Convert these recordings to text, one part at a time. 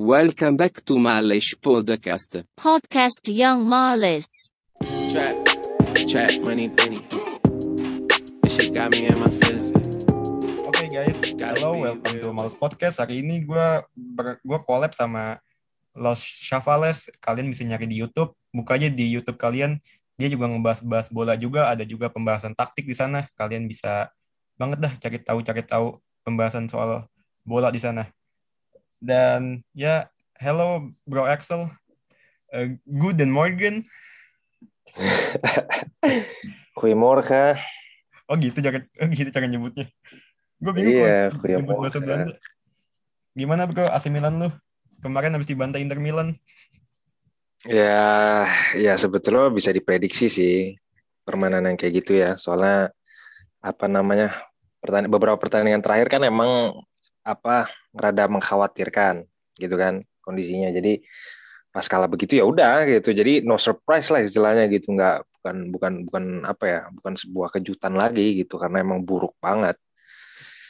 Welcome back to Malish Podcast. Podcast Young Marlis. Trap, trap, money, penny. This shit got me in my feelings. Oke guys, hello, welcome to Malus Podcast. Hari ini gue gue collab sama Los Chavales. Kalian bisa nyari di YouTube. Buka aja di YouTube kalian. Dia juga ngebahas-bahas bola juga. Ada juga pembahasan taktik di sana. Kalian bisa banget dah cari tahu cari tahu pembahasan soal bola di sana. Dan ya, hello Bro Axel. Uh, good and Morgan. Goedemorgen. Oh gitu cara oh, gitu cara nyebutnya. Gue bingung Iya, nyebut bahasa. Belanda. Gimana bro AC Milan lu? Kemarin habis dibantai Inter Milan. Ya, ya sebetulnya bisa diprediksi sih permainan yang kayak gitu ya. Soalnya apa namanya pertanding beberapa pertandingan terakhir kan emang apa rada mengkhawatirkan gitu kan kondisinya. Jadi pas kalah begitu ya udah gitu. Jadi no surprise lah istilahnya gitu. Nggak bukan bukan bukan apa ya bukan sebuah kejutan lagi gitu karena emang buruk banget.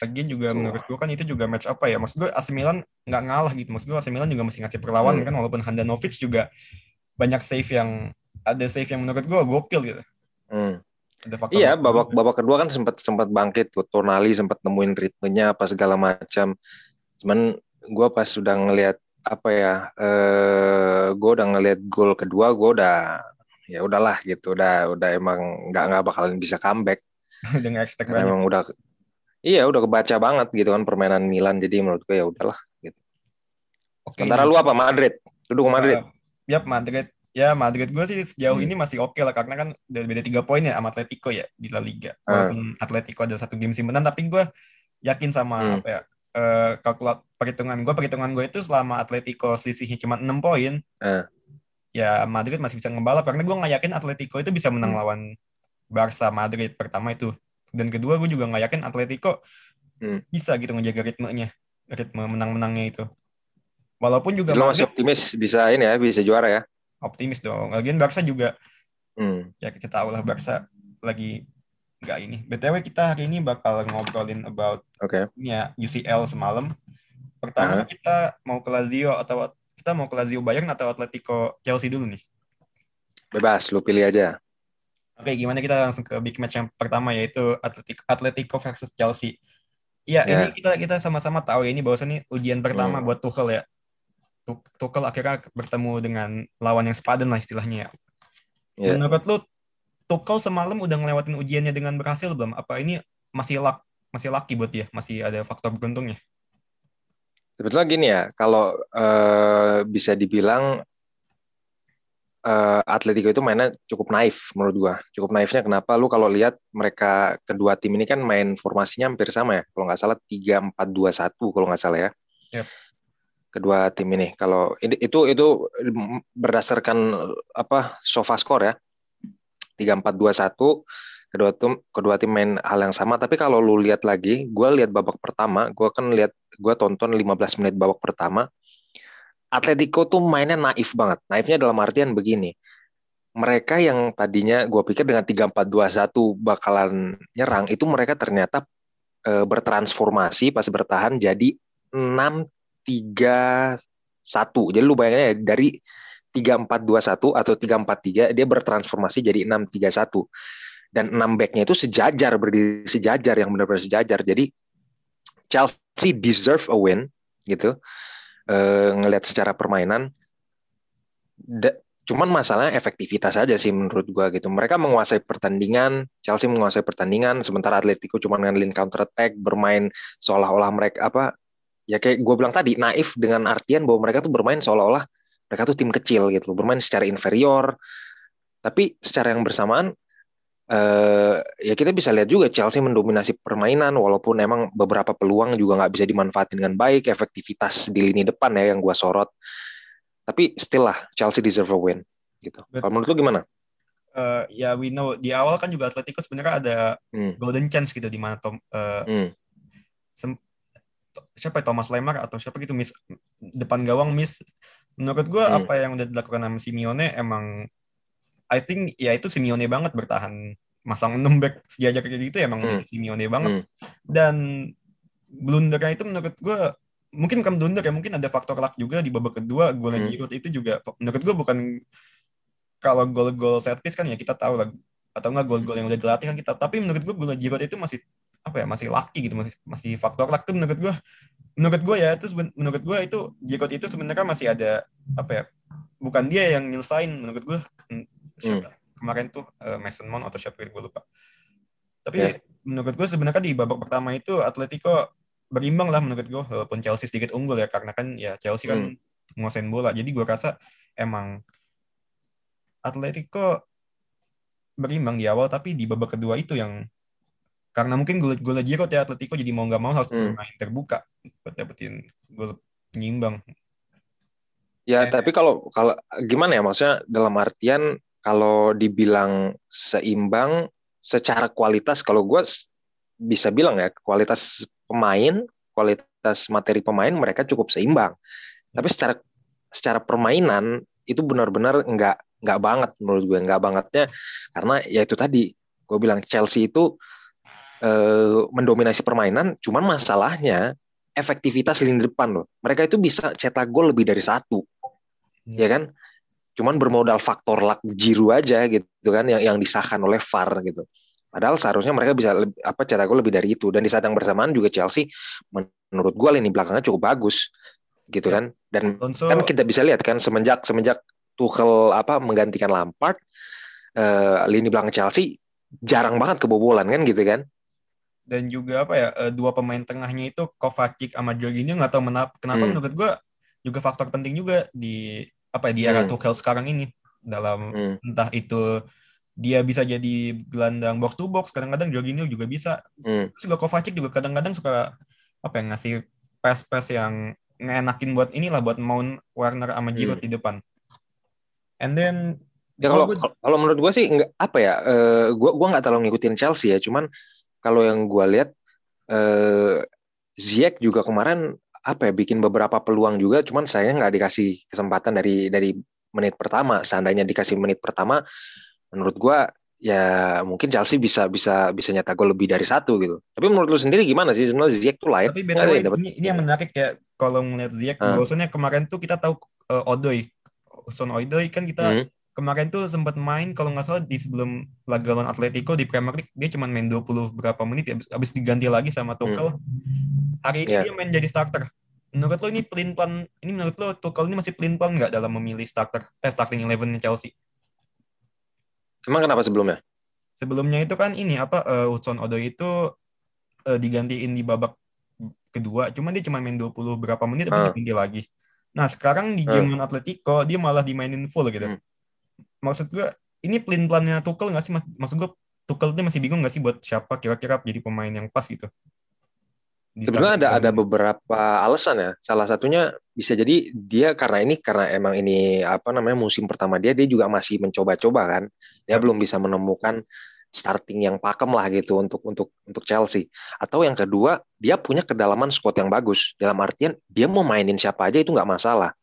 Lagian juga Tuh. menurut gue kan itu juga match apa ya? Maksud gue AC Milan nggak ngalah gitu. Maksud gue AC Milan juga masih ngasih perlawanan Hmm. kan walaupun Handanovic juga banyak save yang ada save yang menurut gue gokil gitu. Hmm. Ada faktor Iya, babak babak kedua kan sempat sempat bangkit tuh. Tonali sempat nemuin ritmenya apa segala macam. Cuman gua pas sudah ngelihat apa ya, eh gue udah ngelihat gol kedua, gue udah ya udahlah gitu, udah udah emang nggak nggak bakalan bisa comeback. udah nggak expect banyak. emang udah iya udah kebaca banget gitu kan permainan Milan. Jadi menurut gue ya udahlah. Gitu. Oke. Sementara lu apa Madrid? Lu dukung Madrid? Uh, yap Madrid. Ya Madrid gue sih sejauh Hmm. ini masih oke lah karena kan udah beda tiga poin ya sama Atletico ya di La Liga. Ah. Walaupun Atletico ada satu game simpenan tapi gue yakin sama Hmm. apa ya eh kalkulat perhitungan gue perhitungan gue itu selama Atletico selisihnya cuma 6 poin. Ah. Ya Madrid masih bisa ngebalap karena gue nggak yakin Atletico itu bisa menang Hmm. lawan Barca Madrid pertama itu. Dan kedua gue juga nggak yakin Atletico Hmm. bisa gitu ngejaga ritmenya, ritme menang-menangnya itu. Walaupun juga lu masih Madrid optimis bisa ini ya, bisa juara ya? Optimis dong. Lagian Barca juga Hmm. ya kita tahu lah Barca lagi nggak ini. BTW kita hari ini bakal ngobrolin about Oke. ini ya UCL semalam. Pertama Aha. kita mau ke Lazio atau kita mau ke Lazio Bayern atau Atletico Chelsea dulu nih. Bebas, lu pilih aja. Oke, gimana kita langsung ke big match yang pertama yaitu Atletico Atletico versus Chelsea. Iya, Ya. ini kita kita sama-sama tahu ya ini bahwasannya ujian pertama Hmm. buat Tuchel ya. Tu- Tuchel akhirnya bertemu dengan lawan yang sepadan lah istilahnya ya. Ya. Menurut lu Tuchel semalam udah ngelewatin ujiannya dengan berhasil belum? Apa ini masih luck masih lucky buat dia? Masih ada faktor beruntungnya? Sebetulnya gini ya, kalau eh, bisa dibilang eh, Atletico itu mainnya cukup naif menurut gua. Cukup naifnya kenapa? Lu kalau lihat mereka kedua tim ini kan main formasinya hampir sama ya. Kalau nggak salah 3-4-2-1 kalau nggak salah ya. Yep. Kedua tim ini. Kalau itu itu berdasarkan apa? Sofa score ya. 3-4-2-1 kedua tim kedua tim main hal yang sama tapi kalau lu lihat lagi gua lihat babak pertama gua kan lihat gue tonton 15 menit babak pertama Atletico tuh mainnya naif banget naifnya dalam artian begini mereka yang tadinya gue pikir dengan 3-4-2-1 bakalan nyerang itu mereka ternyata eh, bertransformasi pas bertahan jadi 6-3-1 jadi lu bayangin ya dari 3-4-2-1 atau 3-4-3 dia bertransformasi jadi 6-3-1 dan 6 backnya itu sejajar berdiri sejajar yang benar-benar sejajar. Jadi Chelsea deserve a win gitu. Eh, ngelihat secara permainan. Da- cuman masalahnya efektivitas aja sih menurut gua gitu. Mereka menguasai pertandingan Chelsea menguasai pertandingan sementara Atletico cuma ngandelin counter attack bermain seolah-olah mereka apa ya kayak gue bilang tadi naif dengan artian bahwa mereka tuh bermain seolah-olah mereka tuh tim kecil gitu bermain secara inferior. Tapi secara yang bersamaan eh ya kita bisa lihat juga Chelsea mendominasi permainan walaupun emang beberapa peluang juga nggak bisa dimanfaatin dengan baik efektivitas di lini depan ya yang gua sorot. Tapi still lah Chelsea deserve a win gitu. Kalau menurut lu gimana? Eh, ya we know. Di awal kan juga Atletico sebenarnya ada hmm. golden chance gitu di mana Tom eh, Hmm. sem- siapa ya, Thomas Lemar atau siapa gitu miss depan gawang miss menurut gue Hmm. apa yang udah dilakukan sama Simeone emang I think ya itu Simeone banget bertahan masang 6 back sejajar kayak gitu emang Hmm. Simeone banget Hmm. dan blundernya itu menurut gue mungkin bukan blunder ya mungkin ada faktor luck juga di babak kedua golnya Hmm. Giroud itu juga menurut gue bukan kalau gol-gol set piece kan ya kita tahu lah atau enggak gol-gol yang udah dilatih kan kita tapi menurut gue golnya Giroud itu masih apa ya masih lucky gitu masih masih faktor luck tuh menurut gue menurut gue ya itu seben- menurut gue itu Giroud itu sebenarnya masih ada apa ya bukan dia yang nyelesain menurut gue Hmm, siapa? kemarin tuh eh, Mason Mount atau siapa gue lupa. Tapi Ya. menurut gue sebenarnya di babak pertama itu Atletico berimbang lah menurut gue walaupun Chelsea sedikit unggul ya karena kan ya Chelsea kan nguasain bola. Jadi gue rasa emang Atletico berimbang di awal tapi di babak kedua itu yang karena mungkin gol Giroud ya Atletico jadi mau nggak mau harus Hmm. bermain terbuka buat dapetin gol penyimbang Ya, Eh. tapi kalau kalau gimana ya maksudnya dalam artian kalau dibilang seimbang secara kualitas kalau gue bisa bilang ya kualitas pemain, kualitas materi pemain mereka cukup seimbang. Tapi secara secara permainan itu benar-benar nggak nggak banget menurut gue nggak bangetnya karena ya itu tadi gue bilang Chelsea itu eh, mendominasi permainan, cuman masalahnya efektivitas lini depan loh. Mereka itu bisa cetak gol lebih dari satu, Iya. ya kan? Cuman bermodal faktor luck jiru aja gitu kan yang yang disahkan oleh VAR gitu. Padahal seharusnya mereka bisa leb- apa cetak gol lebih dari itu dan di saat yang bersamaan juga Chelsea menurut gue lini belakangnya cukup bagus gitu Ya. kan. Dan Alonso kan kita bisa lihat kan semenjak semenjak Tuchel apa menggantikan Lampard eh, lini belakang Chelsea jarang banget kebobolan kan gitu kan. Dan juga apa ya eh, dua pemain tengahnya itu Kovacic sama Jorginho nggak tahu menap- kenapa Hmm. menurut gua juga faktor penting juga di apa ya di era Hmm. Tuchel sekarang ini dalam Hmm. entah itu dia bisa jadi gelandang box to box kadang-kadang Jorginho juga bisa Hmm. terus juga Kovacic juga kadang-kadang suka apa ya ngasih pass-pass yang ngenakin buat inilah buat Mount Werner sama Giroud Hmm. di depan and then Ya kalau kalau- menurut gue sih nggak apa ya, eh, gua gua nggak terlalu ngikutin Chelsea ya, cuman kalau yang gue lihat eh, Ziyech juga kemarin apa ya bikin beberapa peluang juga, cuman saya nggak dikasih kesempatan dari dari menit pertama. Seandainya dikasih menit pertama, menurut gua ya mungkin Chelsea bisa bisa bisa nyetak gol lebih dari satu gitu. Tapi menurut lu sendiri gimana sih sebenarnya Ziyech tuh layak? Tapi BTW sih dapat- ini, ini yang menarik ya kalau ngeliat Ziyech, Ah. bahwasannya kemarin tuh kita tahu eh, Odoi, Son Odoi kan kita Hmm. Kemarin tuh sempat main kalau nggak salah di sebelum laga lawan Atletico di Premier League dia cuma main 20 berapa menit ya habis, habis diganti lagi sama Tuchel. Hari ini Ya. dia main jadi starter. Menurut lo ini pelin plan ini menurut lo Tuchel ini masih pelin plan nggak dalam memilih starter eh starting eleven Chelsea? Emang kenapa sebelumnya? Sebelumnya itu kan ini apa eh, Hudson Odoi itu eh, digantiin di babak kedua, cuman dia cuma main 20 berapa menit habis Ah. diganti lagi. Nah, sekarang di Ah. game lawan Atletico dia malah dimainin full gitu. Hmm. Maksud gua ini plan plannya Tuchel nggak sih? Mas- Maksud gua Tuchel dia masih bingung nggak sih buat siapa kira-kira jadi pemain yang pas gitu? Sebenarnya ada ada beberapa alasan ya. Salah satunya bisa jadi dia karena ini karena emang ini apa namanya musim pertama dia dia juga masih mencoba-coba kan. Dia Ya. belum bisa menemukan starting yang pakem lah gitu untuk untuk untuk Chelsea. Atau yang kedua dia punya kedalaman squad yang bagus. Dalam artian dia mau mainin siapa aja itu nggak masalah.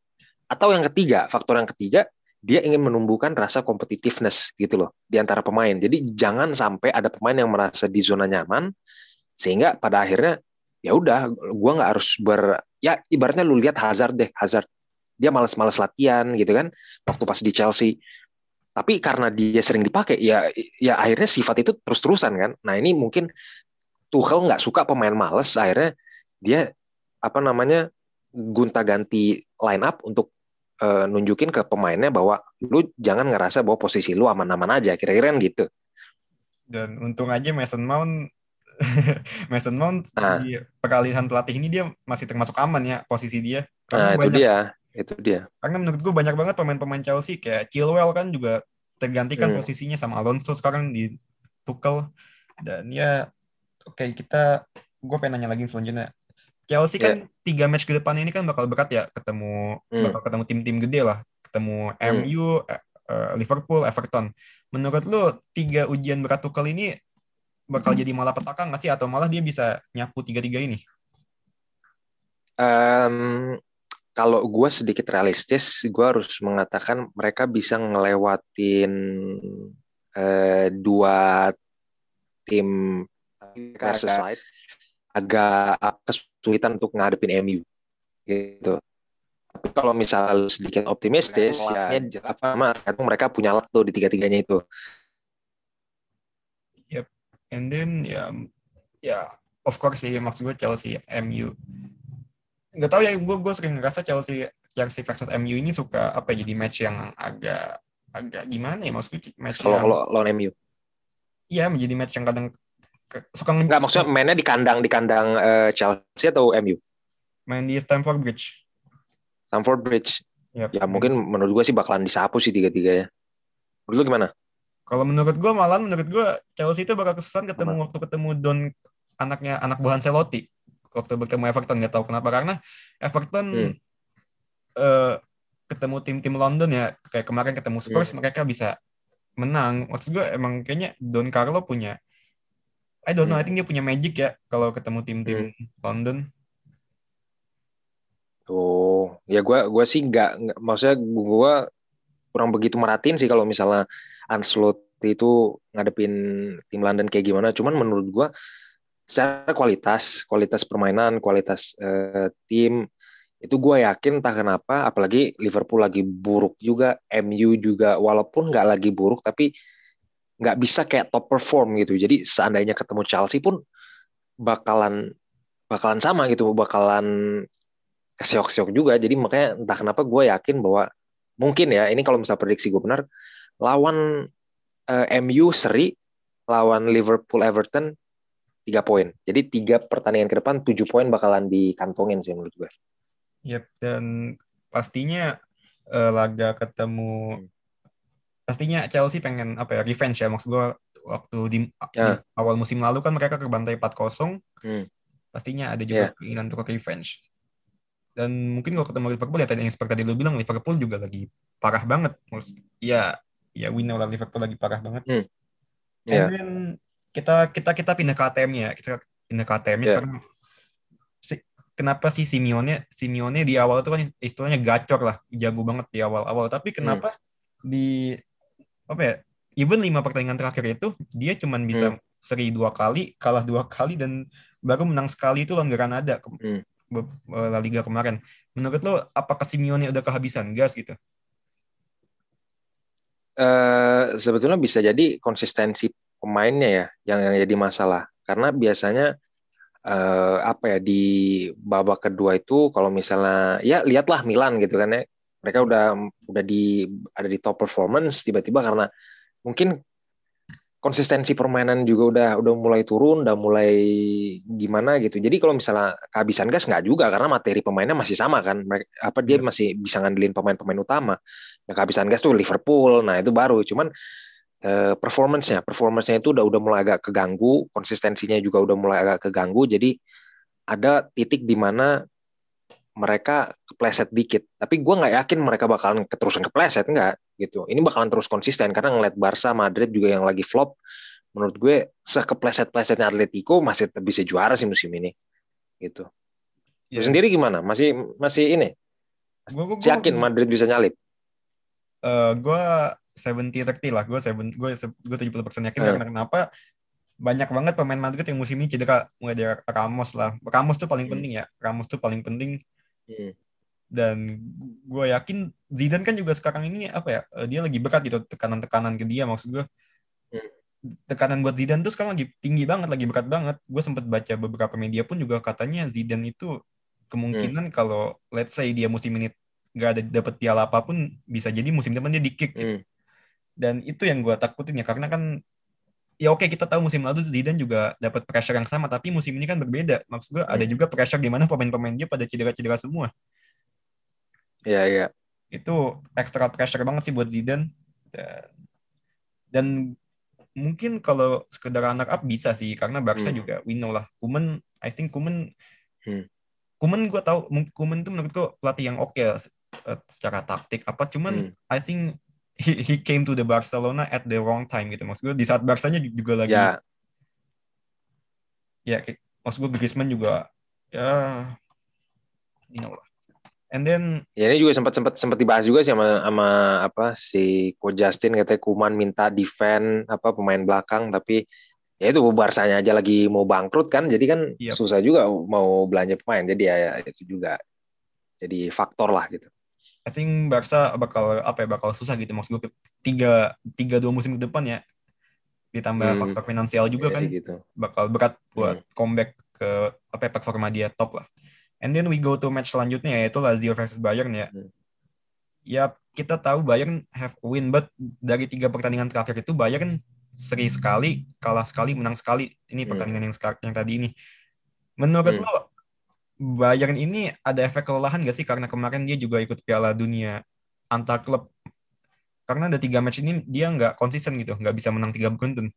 Atau yang ketiga faktor yang ketiga dia ingin menumbuhkan rasa competitiveness gitu loh di antara pemain. Jadi jangan sampai ada pemain yang merasa di zona nyaman sehingga pada akhirnya ya udah gua nggak harus ber ya ibaratnya lu lihat Hazard deh Hazard. Dia malas-malas latihan gitu kan waktu pas di Chelsea. Tapi karena dia sering dipakai ya ya akhirnya sifat itu terus-terusan kan. Nah ini mungkin Tuchel nggak suka pemain males akhirnya dia apa namanya gonta-ganti line up untuk eh, nunjukin ke pemainnya bahwa lu jangan ngerasa bahwa posisi lu aman-aman aja kira-kira kan gitu Dan untung aja Mason Mount Mason Mount Nah. di peralihan pelatih ini dia masih termasuk aman ya posisi dia. nah itu banyak, dia itu dia Karena menurut gue banyak banget pemain-pemain Chelsea kayak Chilwell kan juga tergantikan Hmm. posisinya sama Alonso sekarang di Tuchel dan ya oke kita gue pengen nanya lagi selanjutnya. Chelsea kan tiga match ke depan ini kan bakal berat ya ketemu Hmm. bakal ketemu tim-tim gede lah ketemu Hmm. MU, eh, eh, Liverpool, Everton. Menurut lu tiga ujian berat Tuchel ini bakal Hmm. jadi malapetaka nggak sih atau malah dia bisa nyapu tiga-tiga ini? Em, kalau gue sedikit realistis, gue harus mengatakan mereka bisa ngelewatin eh, dua tim Merseyside agak kesulitan untuk ngadepin MU. gitu. Tapi kalau misalnya lu sedikit optimistis, ya apa nama mereka punya luck tuh di tiga-tiganya itu. And then ya ya of course sih maksud gue Chelsea MU. Nggak tahu ya gue gue sering ngerasa Chelsea Chelsea versus MU ini suka apa ya, jadi match yang agak agak gimana ya maksud gue match Kalau yang kalau lawan MU. iya menjadi match yang kadang suka Enggak maksudnya mainnya di kandang di kandang eh, Chelsea atau MU? main di Stamford Bridge. Stamford Bridge. Yap. Ya mungkin menurut gue sih bakalan disapu sih tiga-tiganya. Menurut lu gimana? Kalau menurut gue malah menurut gue Chelsea itu bakal kesusahan ketemu waktu ketemu Don anaknya anak buah Ancelotti waktu bertemu Everton nggak tahu kenapa karena Everton Hmm. eh, ketemu tim-tim London ya kayak kemarin ketemu Spurs Hmm. mereka bisa menang. Maksud gue emang kayaknya Don Carlo punya I don't know, I Hmm. think dia punya magic ya kalau ketemu tim-tim London. Tuh, ya gue gua sih nggak, maksudnya gue kurang begitu merhatiin sih kalau misalnya Ancelotti itu ngadepin tim London kayak gimana. Cuman menurut gue secara kualitas, kualitas permainan, kualitas eh, tim itu gue yakin entah kenapa, apalagi Liverpool lagi buruk juga, MU juga walaupun nggak lagi buruk tapi nggak bisa kayak top perform gitu. Jadi seandainya ketemu Chelsea pun bakalan bakalan sama gitu, bakalan keseok-seok juga. Jadi makanya entah kenapa gue yakin bahwa mungkin ya ini kalau misalnya prediksi gue benar lawan eh, MU seri lawan Liverpool Everton tiga poin. Jadi tiga pertandingan ke depan tujuh poin bakalan dikantongin sih menurut gue. Yep, dan pastinya eh, laga ketemu pastinya Chelsea pengen apa ya revenge ya maksud gue waktu di, Ya. di awal musim lalu kan mereka kebantai 4-0 Hmm. pastinya ada juga Ya. keinginan untuk revenge dan mungkin kalau ketemu Liverpool ya tadi yang seperti tadi lu bilang Liverpool juga lagi parah banget Maksud- ya ya we know lah Liverpool lagi parah banget Hmm. And Ya. then kita kita kita pindah ke ATM ya kita pindah ke ATM Ya. sekarang si- kenapa sih Simeone Simeone di awal itu kan istilahnya gacor lah jago banget di awal-awal tapi kenapa di apa ya even lima pertandingan terakhir itu dia cuman bisa Hmm. seri dua kali kalah dua kali dan baru menang sekali itu lawan Granada ke Hmm. eh, La Liga kemarin menurut lo apakah Simeone udah kehabisan gas gitu eh sebetulnya bisa jadi konsistensi pemainnya ya yang, yang jadi masalah karena biasanya eh, apa ya di babak kedua itu kalau misalnya ya lihatlah Milan gitu kan ya mereka udah udah di ada di top performance tiba-tiba karena mungkin konsistensi permainan juga udah udah mulai turun udah mulai gimana gitu. Jadi kalau misalnya kehabisan gas nggak juga karena materi pemainnya masih sama kan. Mereka- apa dia Iya. masih bisa ngandelin pemain-pemain utama. Ya kehabisan gas tuh Liverpool nah itu baru. Cuman eh, performance-nya performance-nya itu udah udah mulai agak keganggu konsistensinya juga udah mulai agak keganggu. Jadi ada titik di mana mereka kepleset dikit. Tapi gue nggak yakin mereka bakalan keterusan kepleset nggak gitu. Ini bakalan terus konsisten karena ngeliat Barca Madrid juga yang lagi flop menurut gue sekepleset-plesetnya Atletico masih bisa juara sih musim ini gitu. Lu Ya, sendiri gimana? Masih masih ini? Gua, gua, yakin Madrid bisa nyalip? Eh gue 70-30 lah. Gue gue gue 70 persen yakin. Eh. karena kenapa? Banyak banget pemain Madrid yang musim ini cedera. Mulai dari Ramos lah. Ramos tuh paling Hmm. penting ya. Ramos tuh paling penting Hmm. dan gue yakin Zidane kan juga sekarang ini apa ya eh, dia lagi berat gitu tekanan-tekanan ke dia maksud gue Hmm. tekanan buat Zidane tuh sekarang lagi tinggi banget lagi berat banget gue sempat baca beberapa media pun juga katanya Zidane itu kemungkinan kalau let's say dia musim ini gak ada dapat piala apa pun bisa jadi musim depan dia di kick gitu Hmm. dan itu yang gue takutin ya karena kan ya oke kita tahu musim lalu Zidane juga dapat pressure yang sama tapi musim ini kan berbeda maksud gue ada Hmm. juga pressure di mana pemain-pemain dia pada cedera-cedera semua ya ya itu extra pressure banget sih buat Zidane dan, dan mungkin kalau sekedar runner up bisa sih karena Barca Hmm. juga we know lah Kuman I think Kuman Hmm. Kuman gue tahu Kuman tuh menurut gue pelatih yang oke lah, eh, secara taktik apa cuman Hmm. I think he, he came to the Barcelona at the wrong time gitu maksud gue di saat Barca-nya juga lagi ya ya kayak, maksud gue Griezmann juga ya you know lah and then Ya ini juga sempat sempat sempat dibahas juga sih sama sama apa si Coach Justin katanya Kuman minta defend apa pemain belakang tapi ya itu Barsanya aja lagi mau bangkrut kan jadi kan Yap. susah juga mau belanja pemain jadi ya, ya itu juga jadi faktor lah gitu. I think Barca bakal apa ya bakal susah gitu maksud gue tiga tiga dua musim ke depan ya ditambah Hmm. faktor finansial juga Iya kan gitu. bakal berat buat Hmm. comeback ke apa ya, performa dia top lah. And then we go to match selanjutnya yaitu Lazio versus Bayern ya. Hmm. Ya kita tahu Bayern have win but dari tiga pertandingan terakhir itu Bayern seri sekali, kalah sekali, menang sekali. Ini Hmm. pertandingan yang sekar- yang tadi ini. Menurut Hmm. lo Bayern ini ada efek kelelahan gak sih karena kemarin dia juga ikut Piala Dunia antar klub. Karena ada tiga match ini dia nggak konsisten gitu, nggak bisa menang tiga beruntun.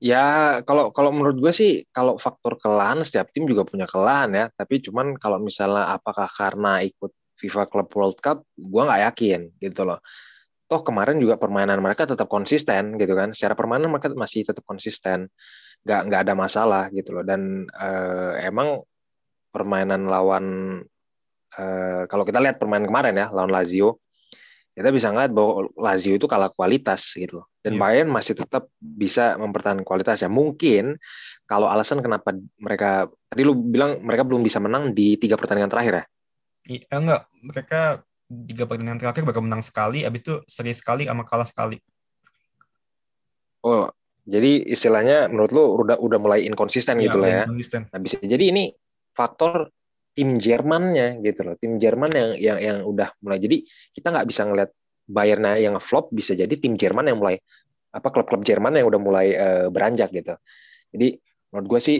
Ya kalau kalau menurut gue sih kalau faktor kelelahan setiap tim juga punya kelelahan ya. Tapi cuman kalau misalnya apakah karena ikut FIFA Club World Cup, gue nggak yakin gitu loh. Toh kemarin juga permainan mereka tetap konsisten gitu kan. Secara permainan mereka masih tetap konsisten, nggak nggak ada masalah gitu loh. Dan eh, emang permainan lawan eh, kalau kita lihat permainan kemarin ya lawan Lazio, kita bisa ngeliat bahwa Lazio itu kalah kualitas gitu loh. Dan Iya. Bayern masih tetap bisa mempertahankan kualitasnya. Mungkin kalau alasan kenapa mereka tadi lu bilang mereka belum bisa menang di tiga pertandingan terakhir ya. Iya enggak, mereka tiga pertandingan terakhir bakal menang sekali, abis itu seri sekali sama kalah sekali. Oh, jadi istilahnya menurut lu udah udah mulai inkonsisten Iya, gitu lah ya. konsisten. Nah, bisa jadi ini faktor tim Jermannya gitu loh. Tim Jerman yang yang yang udah mulai jadi kita nggak bisa ngelihat Bayernnya yang flop bisa jadi tim Jerman yang mulai apa klub-klub Jerman yang udah mulai eh, beranjak gitu. Jadi menurut gue sih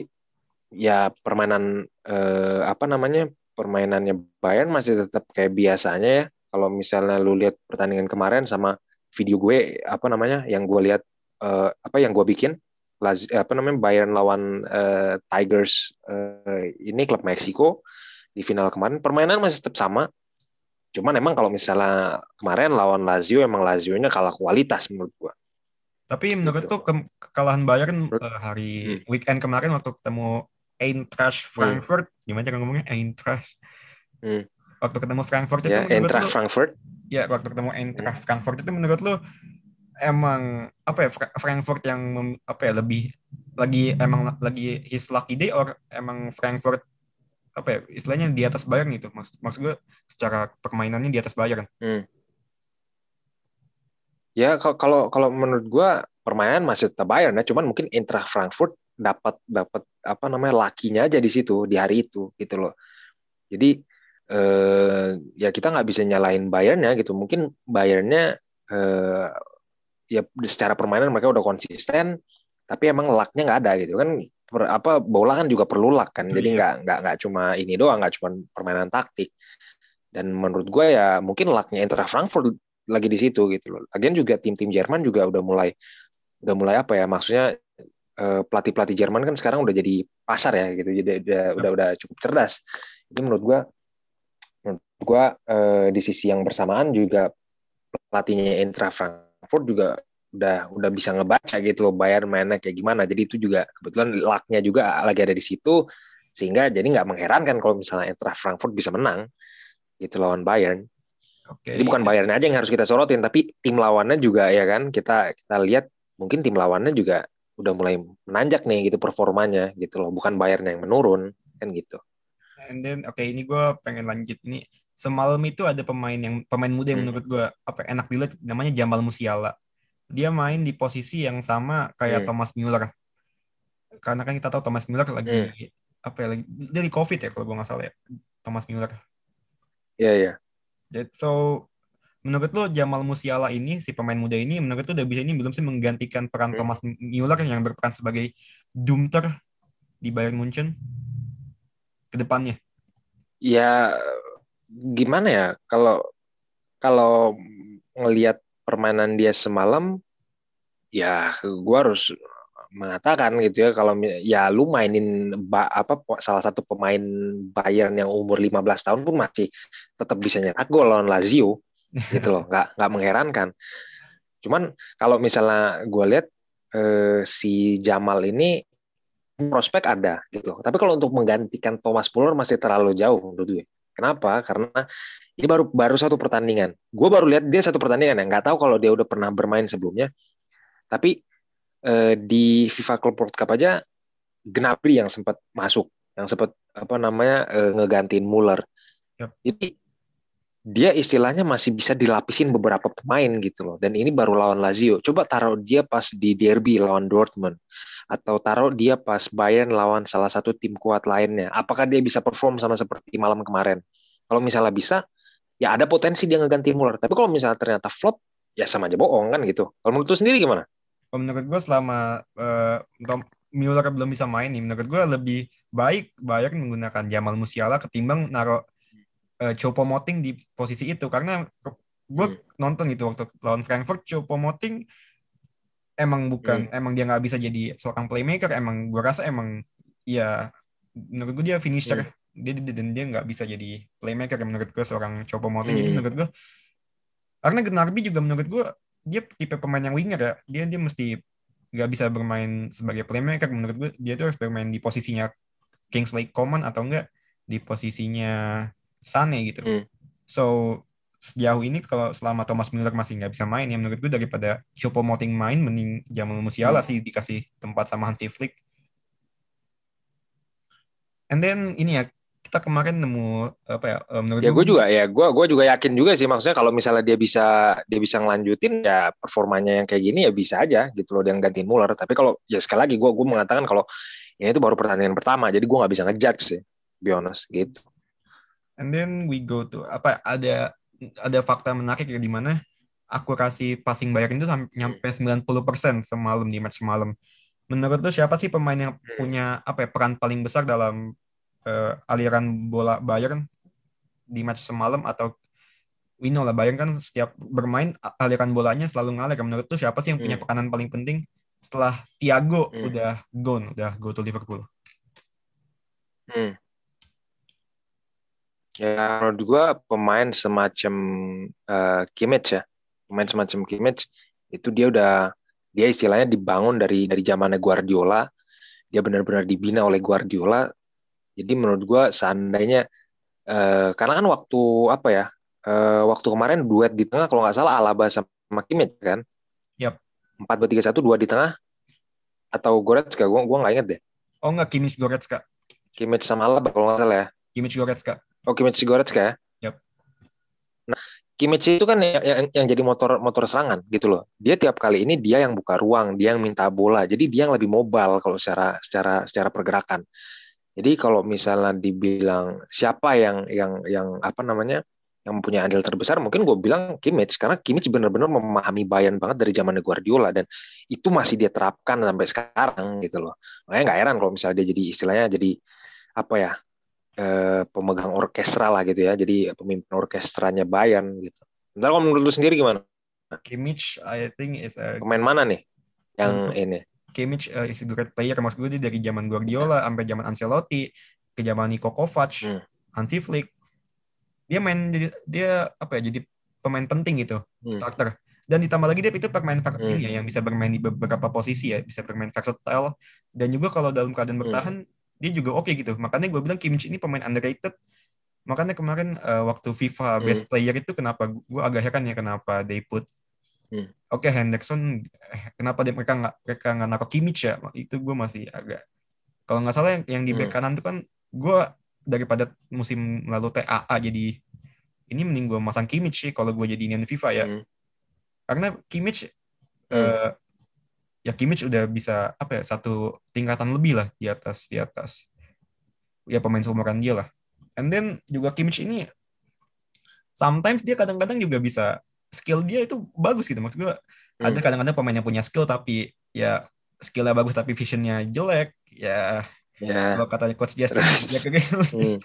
ya permainan eh, apa namanya permainannya Bayern masih tetap kayak biasanya ya. Kalau misalnya lu lihat pertandingan kemarin sama video gue apa namanya yang gue lihat eh, apa yang gue bikin Laz- apa namanya Bayern lawan eh, Tigers eh, ini klub Meksiko di final kemarin permainan masih tetap sama. Cuman emang kalau misalnya kemarin lawan Lazio emang Lazio-nya kalah kualitas menurut gua. Tapi menurut Gitu. tuh ke- kekalahan Bayern eh, hari weekend kemarin waktu ketemu Eintracht Frankfurt, gimana cara ngomongnya? Eintracht? Hmm. Waktu ketemu Frankfurt itu Ya, Eintracht lu, Frankfurt. ya waktu ketemu Eintracht Frankfurt itu menurut lu emang apa ya Fra- Frankfurt yang mem- apa ya lebih lagi emang lagi his lucky day or emang Frankfurt apa ya istilahnya di atas Bayern gitu? Maksud maksud gue secara permainannya di atas Bayern. Ya kalau kalau menurut gua permainan masih tetap Bayern ya, cuman mungkin Eintracht Frankfurt dapat dapat apa namanya lakinya aja di situ di hari itu gitu loh. Jadi eh, ya kita nggak bisa nyalain Bayernnya gitu. Mungkin Bayernnya eh, ya secara permainan mereka udah konsisten, tapi emang lucknya nggak ada gitu kan. Per- apa bola kan juga perlu luck kan. Jadi Iya. nggak nggak nggak cuma ini doang, nggak cuma permainan taktik. Dan menurut gue ya mungkin lucknya Eintracht Frankfurt lagi di situ gitu loh. Lagian juga tim-tim Jerman juga udah mulai udah mulai apa ya maksudnya pelatih-pelatih Jerman kan sekarang udah jadi pasar ya gitu. Jadi udah udah, udah cukup cerdas. Jadi menurut gua menurut gua eh, di sisi yang bersamaan juga pelatihnya Eintracht Frankfurt juga udah udah bisa ngebaca gitu loh Bayern mainnya kayak gimana. Jadi itu juga kebetulan lucknya juga lagi ada di situ sehingga jadi nggak mengherankan kalau misalnya Eintracht Frankfurt bisa menang gitu lawan Bayern. Oke. Jadi bukan Bayern aja yang harus kita sorotin, tapi tim lawannya juga ya kan kita kita lihat mungkin tim lawannya juga udah mulai menanjak nih gitu performanya gitu loh, bukan Bayern yang menurun kan gitu. And then oke ini gue pengen lanjut nih. Semalam itu ada pemain yang pemain muda yang Hmm. menurut gue apa enak dilihat namanya Jamal Musiala. Dia main di posisi yang sama kayak Hmm. Thomas Müller. Karena kan kita tahu Thomas Müller lagi Hmm. apa ya lagi dari COVID ya kalau gue nggak salah ya Thomas Müller. Iya iya. Jadi so menurut lo Jamal Musiala ini si pemain muda ini menurut lo udah bisa ini belum sih menggantikan peran Hmm. Thomas Müller yang berperan sebagai Dumter di Bayern Munchen ke depannya? Ya gimana ya kalau kalau ngelihat permainan dia semalam ya gua harus mengatakan gitu ya kalau ya lu mainin apa salah satu pemain Bayern yang umur 15 tahun pun masih tetap bisa nyetak gol lawan Lazio gitu loh nggak nggak mengherankan. Cuman kalau misalnya gue lihat eh, si Jamal ini prospek ada gitu loh. Tapi kalau untuk menggantikan Thomas Muller masih terlalu jauh menurut gue. Kenapa? Karena ini baru baru satu pertandingan. Gue baru lihat dia satu pertandingan ya. Nggak tahu kalau dia udah pernah bermain sebelumnya. Tapi eh, di FIFA Club World Cup aja Gnabry yang sempat masuk. Yang sempat apa namanya eh, ngegantiin Muller. Yap. Jadi dia istilahnya masih bisa dilapisin beberapa pemain gitu loh. Dan ini baru lawan Lazio. Coba taruh dia pas di derby lawan Dortmund atau taruh dia pas Bayern lawan salah satu tim kuat lainnya. Apakah dia bisa perform sama seperti malam kemarin? Kalau misalnya bisa, ya ada potensi dia ngegantiin Muller. Tapi kalau misalnya ternyata flop, ya sama aja bohong kan gitu. Kalau menurut lu sendiri gimana? Kalau menurut gue selama eh, Tom Mueller belum bisa main nih, menurut gue lebih baik Bayern menggunakan Jamal Musiala ketimbang naro uh, Choupo-Moting di posisi itu. Karena gue Hmm. nonton gitu waktu lawan Frankfurt Choupo-Moting emang bukan emang dia nggak bisa jadi seorang playmaker. Emang gue rasa emang ya menurut gue dia finisher. Dia dia- dan dia nggak bisa jadi playmaker menurut gue seorang Choupo-Moting jadi Hmm. menurut gue karena Gnabry juga menurut gue dia tipe pemain yang winger ya. Dia dia mesti nggak bisa bermain sebagai playmaker. Menurut gue dia tuh harus bermain di posisinya Kingsley Coman atau enggak di posisinya Sane gitu Hmm. so sejauh ini kalau selama Thomas Müller masih nggak bisa main ya menurut gue daripada Choupo-Moting main mending Jamal Musiala Hmm. sih dikasih tempat sama Hansi Flick and then ini ya kita kemarin nemu apa ya eh, menurut Ya gue juga ya, gue gue juga yakin juga sih maksudnya kalau misalnya dia bisa dia bisa ngelanjutin ya performanya yang kayak gini ya bisa aja gitu loh dia gantiin Muller. Tapi kalau ya sekali lagi gue gue mengatakan kalau ini itu baru pertandingan pertama, jadi gue nggak bisa ngejudge sih, be honest gitu. And then we go to apa ada ada fakta menarik ya di mana akurasi passing Bayern itu sampai nyampe 90% semalam di match semalam. Menurut lu siapa sih pemain yang punya apa ya, peran paling besar dalam eh, aliran bola Bayern di match semalam atau we know lah Bayern kan setiap bermain aliran bolanya selalu ngalir. Menurut lu siapa sih yang punya Hmm. peranan paling penting setelah Thiago Hmm. udah gone, udah go to Liverpool? Hmm. Ya menurut gue pemain semacam eh, Kimmich ya, pemain semacam Kimmich itu dia udah dia istilahnya dibangun dari dari zamannya Guardiola, dia benar-benar dibina oleh Guardiola. Jadi menurut gue seandainya eh, karena kan waktu apa ya, eh, waktu kemarin duet di tengah kalau nggak salah Alaba sama Kimmich kan, Yap. empat dua tiga satu dua di tengah atau Goretzka, gue gua nggak inget deh, Oh enggak Kimmich Goretzka. Kimmich sama Alaba kalau nggak salah ya. Kimmich Goretzka. Oh, Kimmich Goretzka ya? Yap. Nah, Kimmich itu kan yang, yang, yang jadi motor motor serangan gitu loh. Dia tiap kali ini dia yang buka ruang, dia yang minta bola. Jadi dia yang lebih mobile kalau secara secara secara pergerakan. Jadi kalau misalnya dibilang siapa yang yang yang apa namanya yang mempunyai andil terbesar, mungkin gue bilang Kimmich karena Kimmich benar-benar memahami Bayern banget dari zaman Guardiola dan itu masih dia terapkan sampai sekarang gitu loh. Makanya nggak heran kalau misalnya dia jadi istilahnya jadi apa ya eh, pemegang orkestra lah gitu ya, jadi pemimpin orkestranya Bayern gitu. Bentar kalau menurut lu sendiri gimana? Kimmich I think is a Pemain mana nih yang Menurut- ini? Kimmich uh, is a great player maksud gue dia dari zaman Guardiola sampai zaman Ancelotti ke zaman Niko Kovac, Hmm. Hansi Flick. Dia main jadi dia apa ya jadi pemain penting gitu, Hmm. starter. Dan ditambah lagi dia itu pemain Hmm. ya yang bisa bermain di beberapa posisi ya, bisa bermain versatile dan juga kalau dalam keadaan Hmm. Dia juga oke gitu. Makanya gue bilang Kimmich ini pemain underrated. Makanya kemarin uh, waktu FIFA Hmm. Best Player itu kenapa gue agak heran ya kenapa they put Hmm. Oke Henderson eh, kenapa dia mereka nggak mereka nggak naruh Kimmich ya itu gue masih agak kalau nggak salah yang, yang di back Hmm. kanan itu kan gue daripada musim lalu TAA jadi ini mending gue masang Kimmich sih kalau gue jadi inian FIFA ya Hmm. karena Kimmich Hmm. eh, ya Kimmich udah bisa apa ya satu tingkatan lebih lah di atas di atas ya pemain seumuran dia lah and then juga Kimmich ini sometimes dia kadang-kadang juga bisa skill dia itu bagus gitu maksud gue ada Hmm. kadang-kadang pemain yang punya skill tapi ya skillnya bagus tapi visionnya jelek ya Ya. kalau katanya coach Justin ya. Hmm.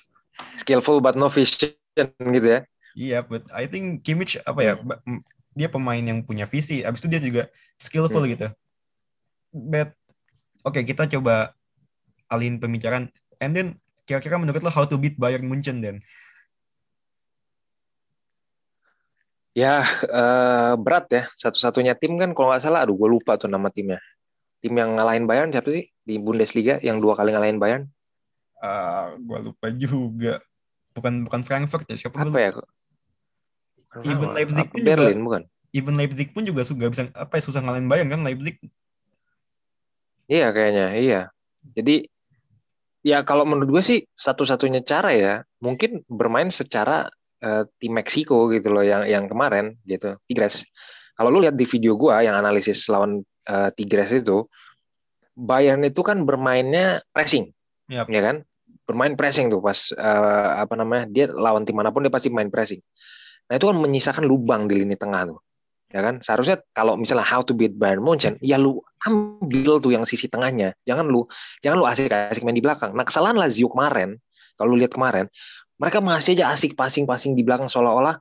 Skillful but no vision gitu ya. Iya, but I think Kimmich apa ya? ba- m- Dia pemain yang punya visi. Abis itu dia juga skillful Hmm. gitu. But oke kita coba alihin pembicaraan. And then kira-kira menurut lo how to beat Bayern Munchen then? Ya eh, berat ya. Satu-satunya tim kan kalau nggak salah, aduh gue lupa tuh nama timnya. Tim yang ngalahin Bayern siapa sih di Bundesliga yang dua kali ngalahin Bayern? Ah, gua lupa juga. Bukan bukan Frankfurt ya. Siapa Apa ya? Even? Leipzig pun juga- Berlin bukan? Even Leipzig pun juga suka bisa apa ya susah ngalahin Bayern kan Leipzig. Iya kayaknya, iya. Jadi ya kalau menurut gue sih satu-satunya cara ya mungkin bermain secara eh, tim Meksiko gitu loh yang yang kemarin gitu Tigres. Kalau lu lihat di video gue yang analisis lawan eh, Tigres itu Bayern itu kan bermainnya pressing, Yap. ya kan? Bermain pressing tuh pas eh, apa namanya dia lawan tim mana pun dia pasti main pressing. Nah itu kan menyisakan lubang di lini tengah tuh, ya kan? Seharusnya kalau misalnya how to beat Bayern Munchen, ya lu ambil tuh yang sisi tengahnya, jangan lu jangan lu asik-asik main di belakang. Nah kesalahan Lazio kemarin, kalau lu lihat kemarin, mereka masih aja asik passing-passing di belakang seolah-olah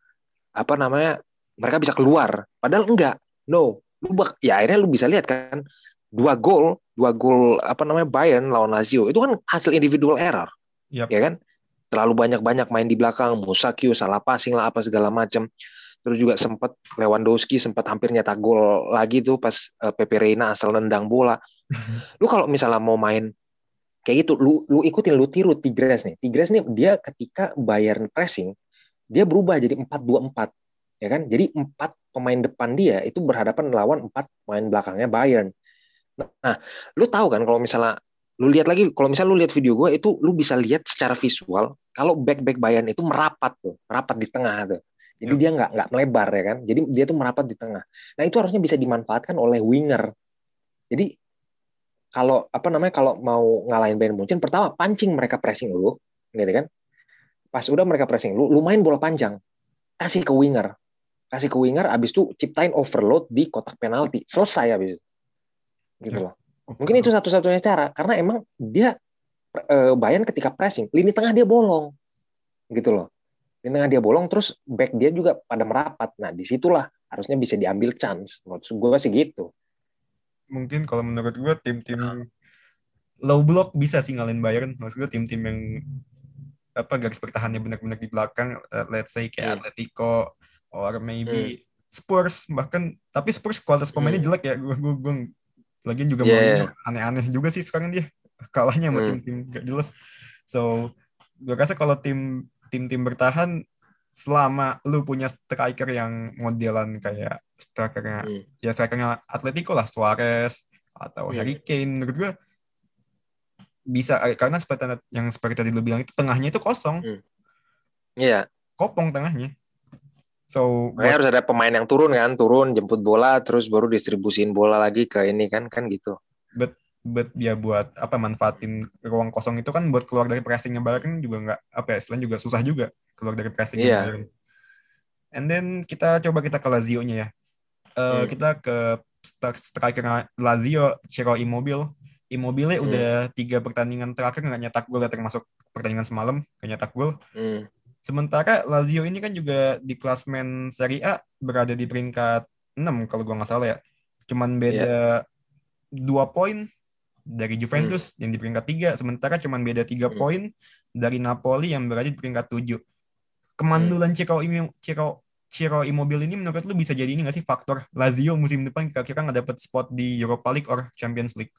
apa namanya mereka bisa keluar, padahal enggak. No, lu bak ya akhirnya lu bisa lihat kan dua gol, dua gol apa namanya Bayern lawan Lazio itu kan hasil individual error, Yap. ya kan? Terlalu banyak-banyak main di belakang, Musakio salah passing lah apa segala macam. Terus juga sempat Lewandowski sempat hampir nyetak gol lagi tuh pas uh, Pepe Reina asal nendang bola. lu kalau misalnya mau main kayak gitu, lu lu ikutin lu tiru Tigres nih. Tigres nih dia ketika Bayern pressing, dia berubah jadi 4-2-4. Ya kan? Jadi empat pemain depan dia itu berhadapan lawan empat pemain belakangnya Bayern. Nah, lu tahu kan kalau misalnya lu lihat lagi kalau misalnya lu lihat video gue itu lu bisa lihat secara visual kalau back back Bayern itu merapat tuh merapat di tengah tuh jadi Yep. dia nggak nggak melebar ya kan jadi dia tuh merapat di tengah nah itu harusnya bisa dimanfaatkan oleh winger jadi kalau apa namanya kalau mau ngalahin Bayern Munchen pertama pancing mereka pressing lu gitu kan pas udah mereka pressing lu lu main bola panjang kasih ke winger kasih ke winger abis itu ciptain overload di kotak penalti selesai abis itu. gitu loh Mungkin itu satu-satunya cara karena emang dia eh, Bayern ketika pressing, lini tengah dia bolong. Gitu loh. Lini tengah dia bolong terus back dia juga pada merapat. Nah, di situlah harusnya bisa diambil chance. Menurut gue sih gitu. Mungkin kalau menurut gue tim-tim low block bisa sih ngalahin Bayern. Maksud gue tim-tim yang apa garis pertahanannya benar-benar di belakang, eh, let's say kayak Hmm. Atletico or maybe Spurs bahkan tapi Spurs kualitas pemainnya Hmm. jelek ya. Gue gue gue lagian juga Yeah. Mourinho aneh-aneh juga sih sekarang dia kalahnya sama Hmm. tim-tim gak jelas. So gue rasa kalau tim tim-tim bertahan selama lu punya striker yang modelan kayak strikernya Hmm. ya strikernya Atletico lah Suarez atau Hmm. Harry Kane menurut gue bisa eh, karena seperti yang seperti tadi lu bilang itu tengahnya itu kosong Hmm. Iya, kopong tengahnya so buat, harus ada pemain yang turun kan, turun jemput bola terus baru distribusiin bola lagi ke ini kan kan gitu. But dia buat apa manfaatin ruang kosong itu kan buat keluar dari pressingnya Bayern juga nggak apa ya istilahnya juga susah juga keluar dari pressingnya Iya. Bayern and then kita coba kita ke Lazio-nya ya Eh, Hmm. kita ke st- striker Lazio Ciro Immobile Immobile Hmm. udah tiga pertandingan terakhir nggak nyetak gol termasuk pertandingan semalam nggak nyetak gol Hmm. Sementara Lazio ini kan juga di klasmen Serie A berada di peringkat 6 kalau gua nggak salah ya. Cuman beda dua poin dari Juventus yang di peringkat 3, sementara cuman beda tiga Hmm. poin dari Napoli yang berada di peringkat 7. Kemandulan Ciro, Imi- Ciro, Ciro Immobile ini menurut lu bisa jadi ini nggak sih faktor Lazio musim depan kira-kira nggak dapet spot di Europa League or Champions League?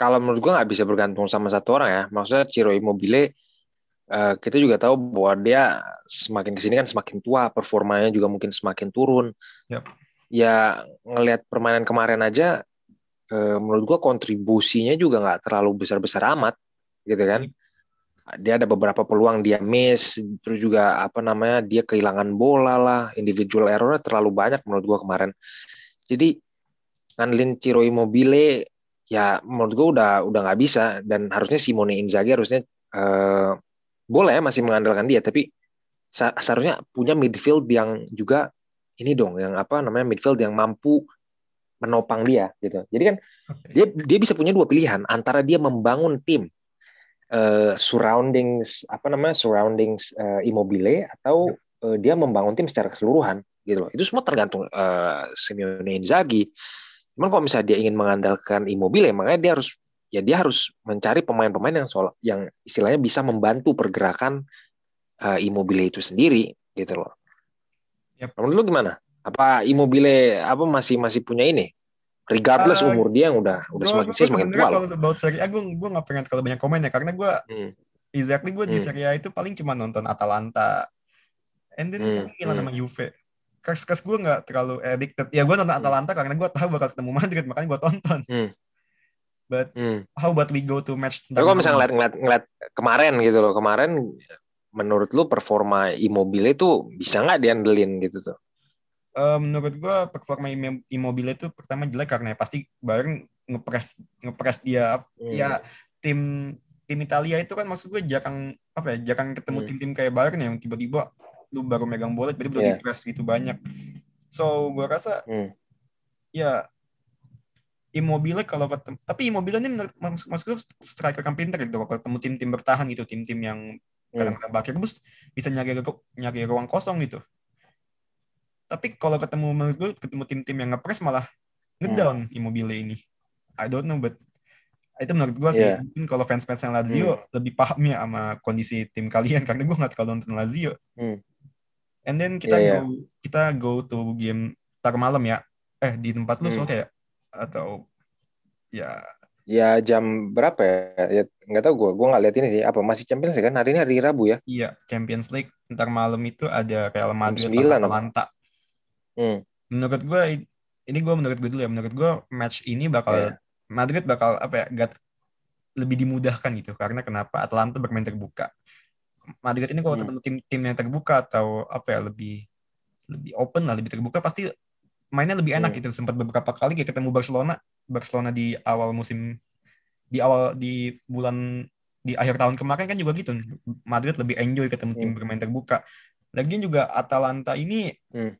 Kalau menurut gua nggak bisa bergantung sama satu orang ya. Maksudnya Ciro Immobile eh, kita juga tahu bahwa dia semakin ke sini kan semakin tua, performanya juga mungkin semakin turun. Yap. Ya ngelihat permainan kemarin aja, menurut gua kontribusinya juga nggak terlalu besar-besar amat, gitu kan? Dia ada beberapa peluang dia miss, terus juga apa namanya dia kehilangan bola lah, individual errornya terlalu banyak menurut gua kemarin. Jadi ngandelin Ciro Immobile ya menurut gua udah udah nggak bisa dan harusnya Simone Inzaghi harusnya eh, boleh masih mengandalkan dia tapi seharusnya punya midfield yang juga ini dong yang apa namanya midfield yang mampu menopang dia gitu. Jadi kan Oke. dia dia bisa punya dua pilihan antara dia membangun tim eh, surroundings apa namanya surroundings eh, Immobile atau eh, dia membangun tim secara keseluruhan gitu loh. Itu semua tergantung eh, Simeone Inzaghi. Cuman kalau misalnya dia ingin mengandalkan Immobile, makanya dia harus ya dia harus mencari pemain-pemain yang soal yang istilahnya bisa membantu pergerakan eh, Immobile itu sendiri gitu loh. Yap. Menurut lu gimana? Apa Immobile apa masih masih punya ini? Regardless Ah, umur dia yang udah udah Gua- semakin gua semakin tua kalau about Serie A gue gue nggak pengen terlalu banyak komen ya karena gue Hmm. exactly gue di Hmm. Serie A itu paling cuma nonton Atalanta and then Hmm, Milan hmm. sama Juve kas-kas gue nggak terlalu addicted ya gue nonton Hmm. Atalanta karena gue tahu bakal ketemu Madrid makanya gue tonton Hmm. But Hmm. how about we go to match? Tapi kalau misalnya ngeliat, ngeliat, ngeliat kemarin gitu loh, kemarin menurut lu performa Immobile itu bisa nggak diandelin gitu tuh? Eh, menurut gua performa Im- Immobile itu pertama jelek karena pasti Bayern ngepres ngepres dia Hmm. ya tim tim Italia itu kan maksud gue jarang apa ya jarang ketemu Hmm. tim-tim kayak Bayern yang tiba-tiba lu baru megang bola tiba-tiba Iya. di press gitu banyak so gua rasa Hmm. ya Immobile kalau ketemu tapi Immobile ini menurut maksud, maksud gue striker yang pinter gitu kalau ketemu tim-tim bertahan gitu tim-tim yang Hmm. kadang-kadang bakir bus bisa nyari nyari ruang kosong gitu tapi kalau ketemu menurut gue ketemu tim-tim yang ngepres malah ngedown Immobile ini I don't know but itu menurut gue sih Iya. mungkin kalau fans-fans yang Lazio lebih paham ya sama kondisi tim kalian karena gue nggak terlalu nonton Lazio Hmm. and then kita iya. go kita go to game tar malam ya eh di tempat lu Hmm. sore ya atau ya Ya jam berapa ya? Ya tahu gue, gue nggak lihat ini sih. Apa masih Champions League kan? Hari ini hari Rabu ya? iya Champions League ntar malam itu ada Real Madrid sembilan, atau Atalanta Hmm. menurut gue ini gue menurut gue dulu ya menurut gue match ini bakal Iya. Madrid bakal apa ya gat, lebih dimudahkan gitu karena kenapa Atalanta bermain terbuka Madrid ini kalau Hmm. ketemu tim-tim yang terbuka atau apa ya lebih lebih open lah lebih terbuka pasti mainnya lebih enak Hmm. gitu sempat beberapa kali kayak ketemu Barcelona Barcelona di awal musim di awal di bulan di akhir tahun kemarin kan juga gitu Madrid lebih enjoy ketemu tim Hmm. bermain terbuka lagian juga Atalanta ini Hmm.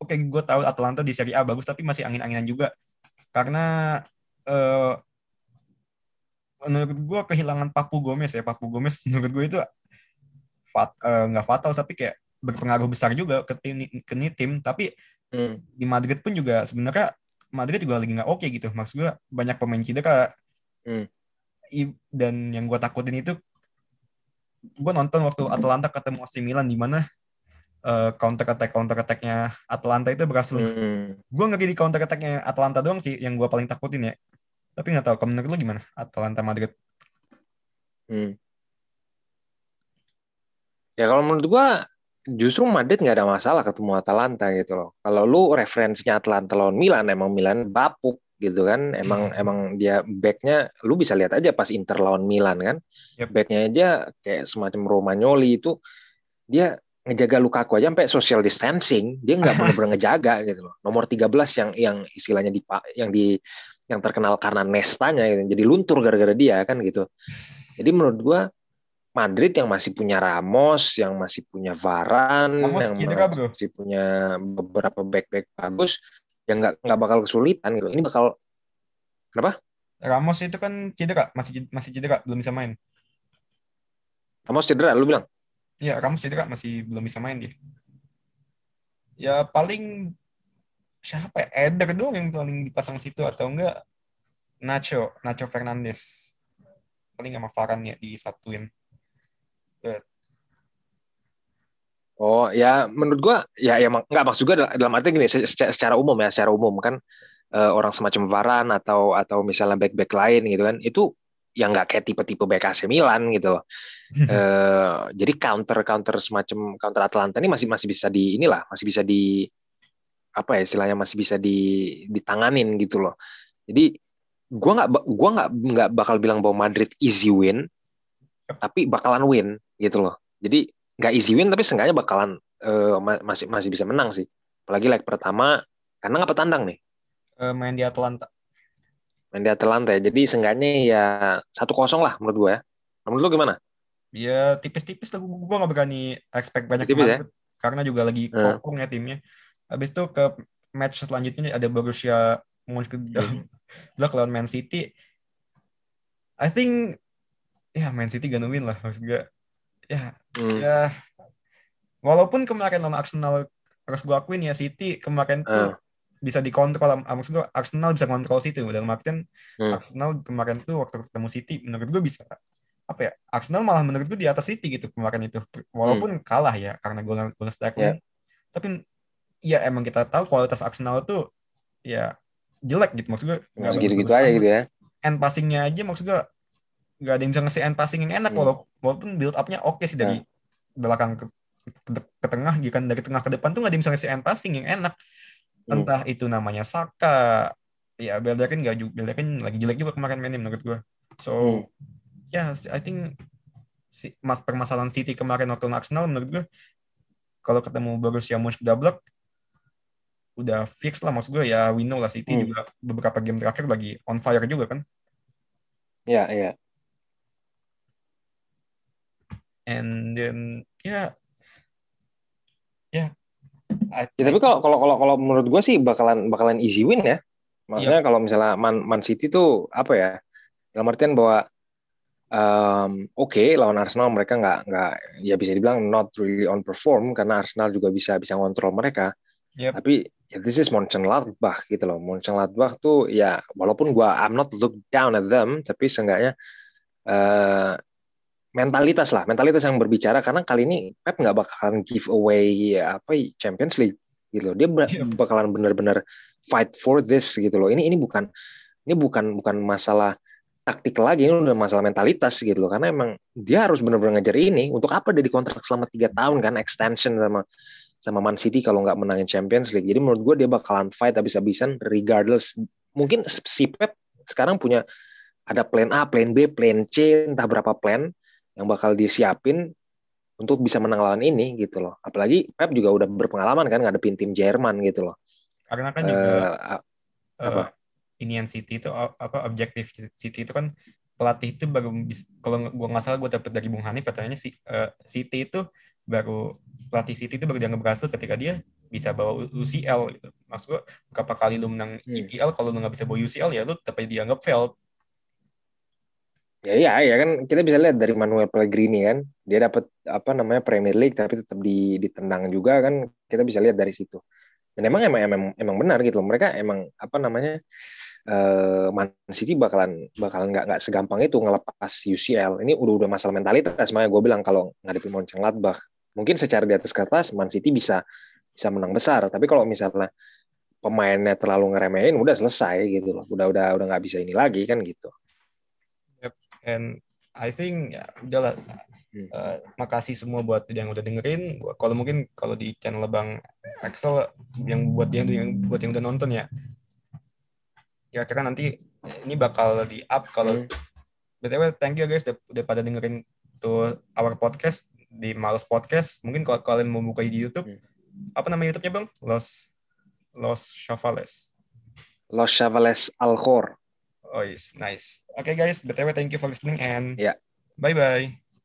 Oke gue tahu Atalanta di Serie A bagus tapi masih angin-anginan juga. Karena eh menurut gue kehilangan Papu Gomez ya. Papu Gomez menurut gue itu fat, eh, nggak fatal tapi kayak berpengaruh besar juga ke tim ke tim. Tapi Hmm. di Madrid pun juga sebenarnya Madrid juga lagi nggak oke gitu. Maksud gue banyak pemain cedera. Hmm. Dan yang gue takutin itu gue nonton waktu Atalanta ketemu AC Milan di mana eh, counter attack counter attacknya Atalanta itu berhasil Hmm. gue ngeri di counter attacknya Atalanta doang sih yang gue paling takutin ya tapi nggak tahu menurut lu gimana Atalanta Madrid Hmm. Ya kalau menurut gua justru Madrid nggak ada masalah ketemu Atalanta gitu loh. Kalau lu referensinya Atalanta lawan Milan, emang Milan bapuk gitu kan. Emang emang dia backnya, lu bisa lihat aja pas Inter lawan Milan kan. Yep. Backnya aja kayak semacam Romagnoli itu dia ngejaga Lukaku aja sampai social distancing. Dia nggak benar-benar ngejaga gitu loh. Nomor 13 yang yang istilahnya di yang di yang terkenal karena nestanya gitu. Jadi luntur gara-gara dia kan gitu. Jadi menurut gua Madrid yang masih punya Ramos, yang masih punya Varane, Ramos yang cedera, bro. masih punya beberapa back-back bagus, yang nggak nggak bakal kesulitan gitu. Ini bakal Ramos itu kan cedera masih masih cedera belum bisa main Ramos cedera, lu bilang? Iya Ramos cedera masih belum bisa main dia ya paling siapa ya? Eder doang yang paling dipasang situ atau enggak Nacho Nacho Fernandes. Paling sama Varane ya disatuin. Oh ya, menurut gua ya ya nggak maksud gua dalam, arti gini, se- secara, secara umum ya, secara umum kan eh, orang semacam Varane atau atau misalnya back-back lain gitu kan, itu yang nggak kayak tipe-tipe back AC Milan gitu loh. Eh, jadi counter counter semacam counter Atalanta ini masih masih bisa di inilah masih bisa di apa ya istilahnya masih bisa di ditanganin gitu loh. Jadi gua nggak gua nggak nggak bakal bilang bahwa Madrid easy win, tapi bakalan win gitu loh. Jadi nggak easy win tapi seenggaknya bakalan ma- masih masih bisa menang sih. Apalagi leg pertama karena nggak petandang nih Eh, main di Atlanta main di Atalanta ya. Jadi seenggaknya ya satu kosong lah menurut gua ya. Menurut lu gimana? ya tipis-tipis lah gue gak berani expect banyak Tipis ya? Karena juga lagi Hmm. kokong ya timnya habis itu ke match selanjutnya ada Borussia Mönchengladbach lawan Man City I think ya Man City gonna win lah maksud gue ya Hmm. ya walaupun kemarin lawan Arsenal harus gue akuin ya City kemarin tuh Ah. Bisa dikontrol maksud gue Arsenal bisa kontrol City dalam artian Hmm. Arsenal kemarin tuh waktu ketemu City menurut gue bisa apa ya Arsenal malah menurut gue di atas City gitu kemarin itu. Walaupun kalah ya karena gol gol Sterling. Ya. tapi ya emang kita tahu kualitas Arsenal tuh ya jelek gitu. Maksud gue nggak Nah, gitu-gitu bagus aja gitu ya. end passingnya aja maksud gue nggak ada yang bisa ngasih end passing yang enak. Hmm. walaupun, build upnya oke sih dari belakang ke, ke, ke tengah gitu kan. Dari tengah ke depan tuh nggak ada yang bisa ngasih end passing yang enak Hmm. entah itu namanya Saka ya Bellerin nggak juga Bellerin lagi jelek juga kemarin mainnya menurut gue. So Hmm. ya I think si, mas permasalahan City kemarin waktu Arsenal menurut gue kalau ketemu Borussia Mönchengladbach udah fix lah maksud gue ya we know lah City Hmm. juga beberapa game terakhir lagi on fire juga kan Ya, ya. and then ya ya I- Ya, tapi kalau kalau kalau kalau menurut gue sih bakalan bakalan easy win ya. Maksudnya kalau misalnya Man, Man City tuh apa ya? Dalam artian bahwa em, oke lawan Arsenal mereka nggak nggak ya bisa dibilang not really on perform karena Arsenal juga bisa bisa ngontrol mereka. Yep. Tapi ya, this is Mönchengladbach gitu loh. Mönchengladbach tuh ya walaupun gua I'm not look down at them tapi seenggaknya eh, mentalitas lah, mentalitas yang berbicara karena kali ini Pep nggak bakalan give away apa Champions League gitu loh. Dia Iya. bakalan benar-benar fight for this gitu loh. Ini ini bukan ini bukan bukan masalah taktik lagi, ini udah masalah mentalitas gitu loh. Karena emang dia harus benar-benar ngejar ini. Untuk apa dia dikontrak selama tiga tahun kan extension sama sama Man City kalau nggak menangin Champions League. Jadi menurut gue dia bakalan fight habis-habisan regardless. Mungkin si Pep sekarang punya ada plan A, plan B, plan C, entah berapa plan yang bakal disiapin untuk bisa menang lawan ini gitu loh. Apalagi Pep juga udah berpengalaman kan ngadepin tim Jerman gitu loh. karena kan juga Eh, eh, apa? inian City itu apa objektif City itu kan pelatih itu baru kalau gua nggak salah gue dapet dari Bung Hanif katanya si eh, City itu baru pelatih City itu baru dianggap berhasil ketika dia bisa bawa UCL gitu. Maksud gue berapa kali lu menang Hmm. EPL kalau lu nggak bisa bawa UCL ya lu tetap dianggap failed. Ya ya ya kan kita bisa lihat dari Manuel Pellegrini kan dia dapat apa namanya Premier League tapi tetap di ditendang juga kan kita bisa lihat dari situ. Dan emang emang emang, emang benar gitu loh. Mereka emang apa namanya eh Man City bakalan bakalan nggak nggak segampang itu ngelepas UCL. Ini udah udah masalah mentalitas. Makanya gue bilang kalau ngadepin Mönchengladbach mungkin secara di atas kertas Man City bisa bisa menang besar. Tapi kalau misalnya pemainnya terlalu ngeremehin udah selesai gitu loh. Udah udah udah nggak bisa ini lagi kan gitu. And I think ya udahlah. Hmm. Eh, makasih semua buat yang udah dengerin. Kalau mungkin kalau di channel Bang Axel yang buat yang, yang buat yang udah nonton ya. Kira-kira nanti ini bakal di up kalau Hmm. BTW thank you guys udah, udah pada dengerin tuh our podcast di Males Podcast. Mungkin kalau kalian mau buka di YouTube, Hmm. apa nama YouTube-nya Bang? Los Los Chavales. Los Chavales Alcor. Oh yes, nice. Okay guys, BTW thank you for listening and Ya. bye bye.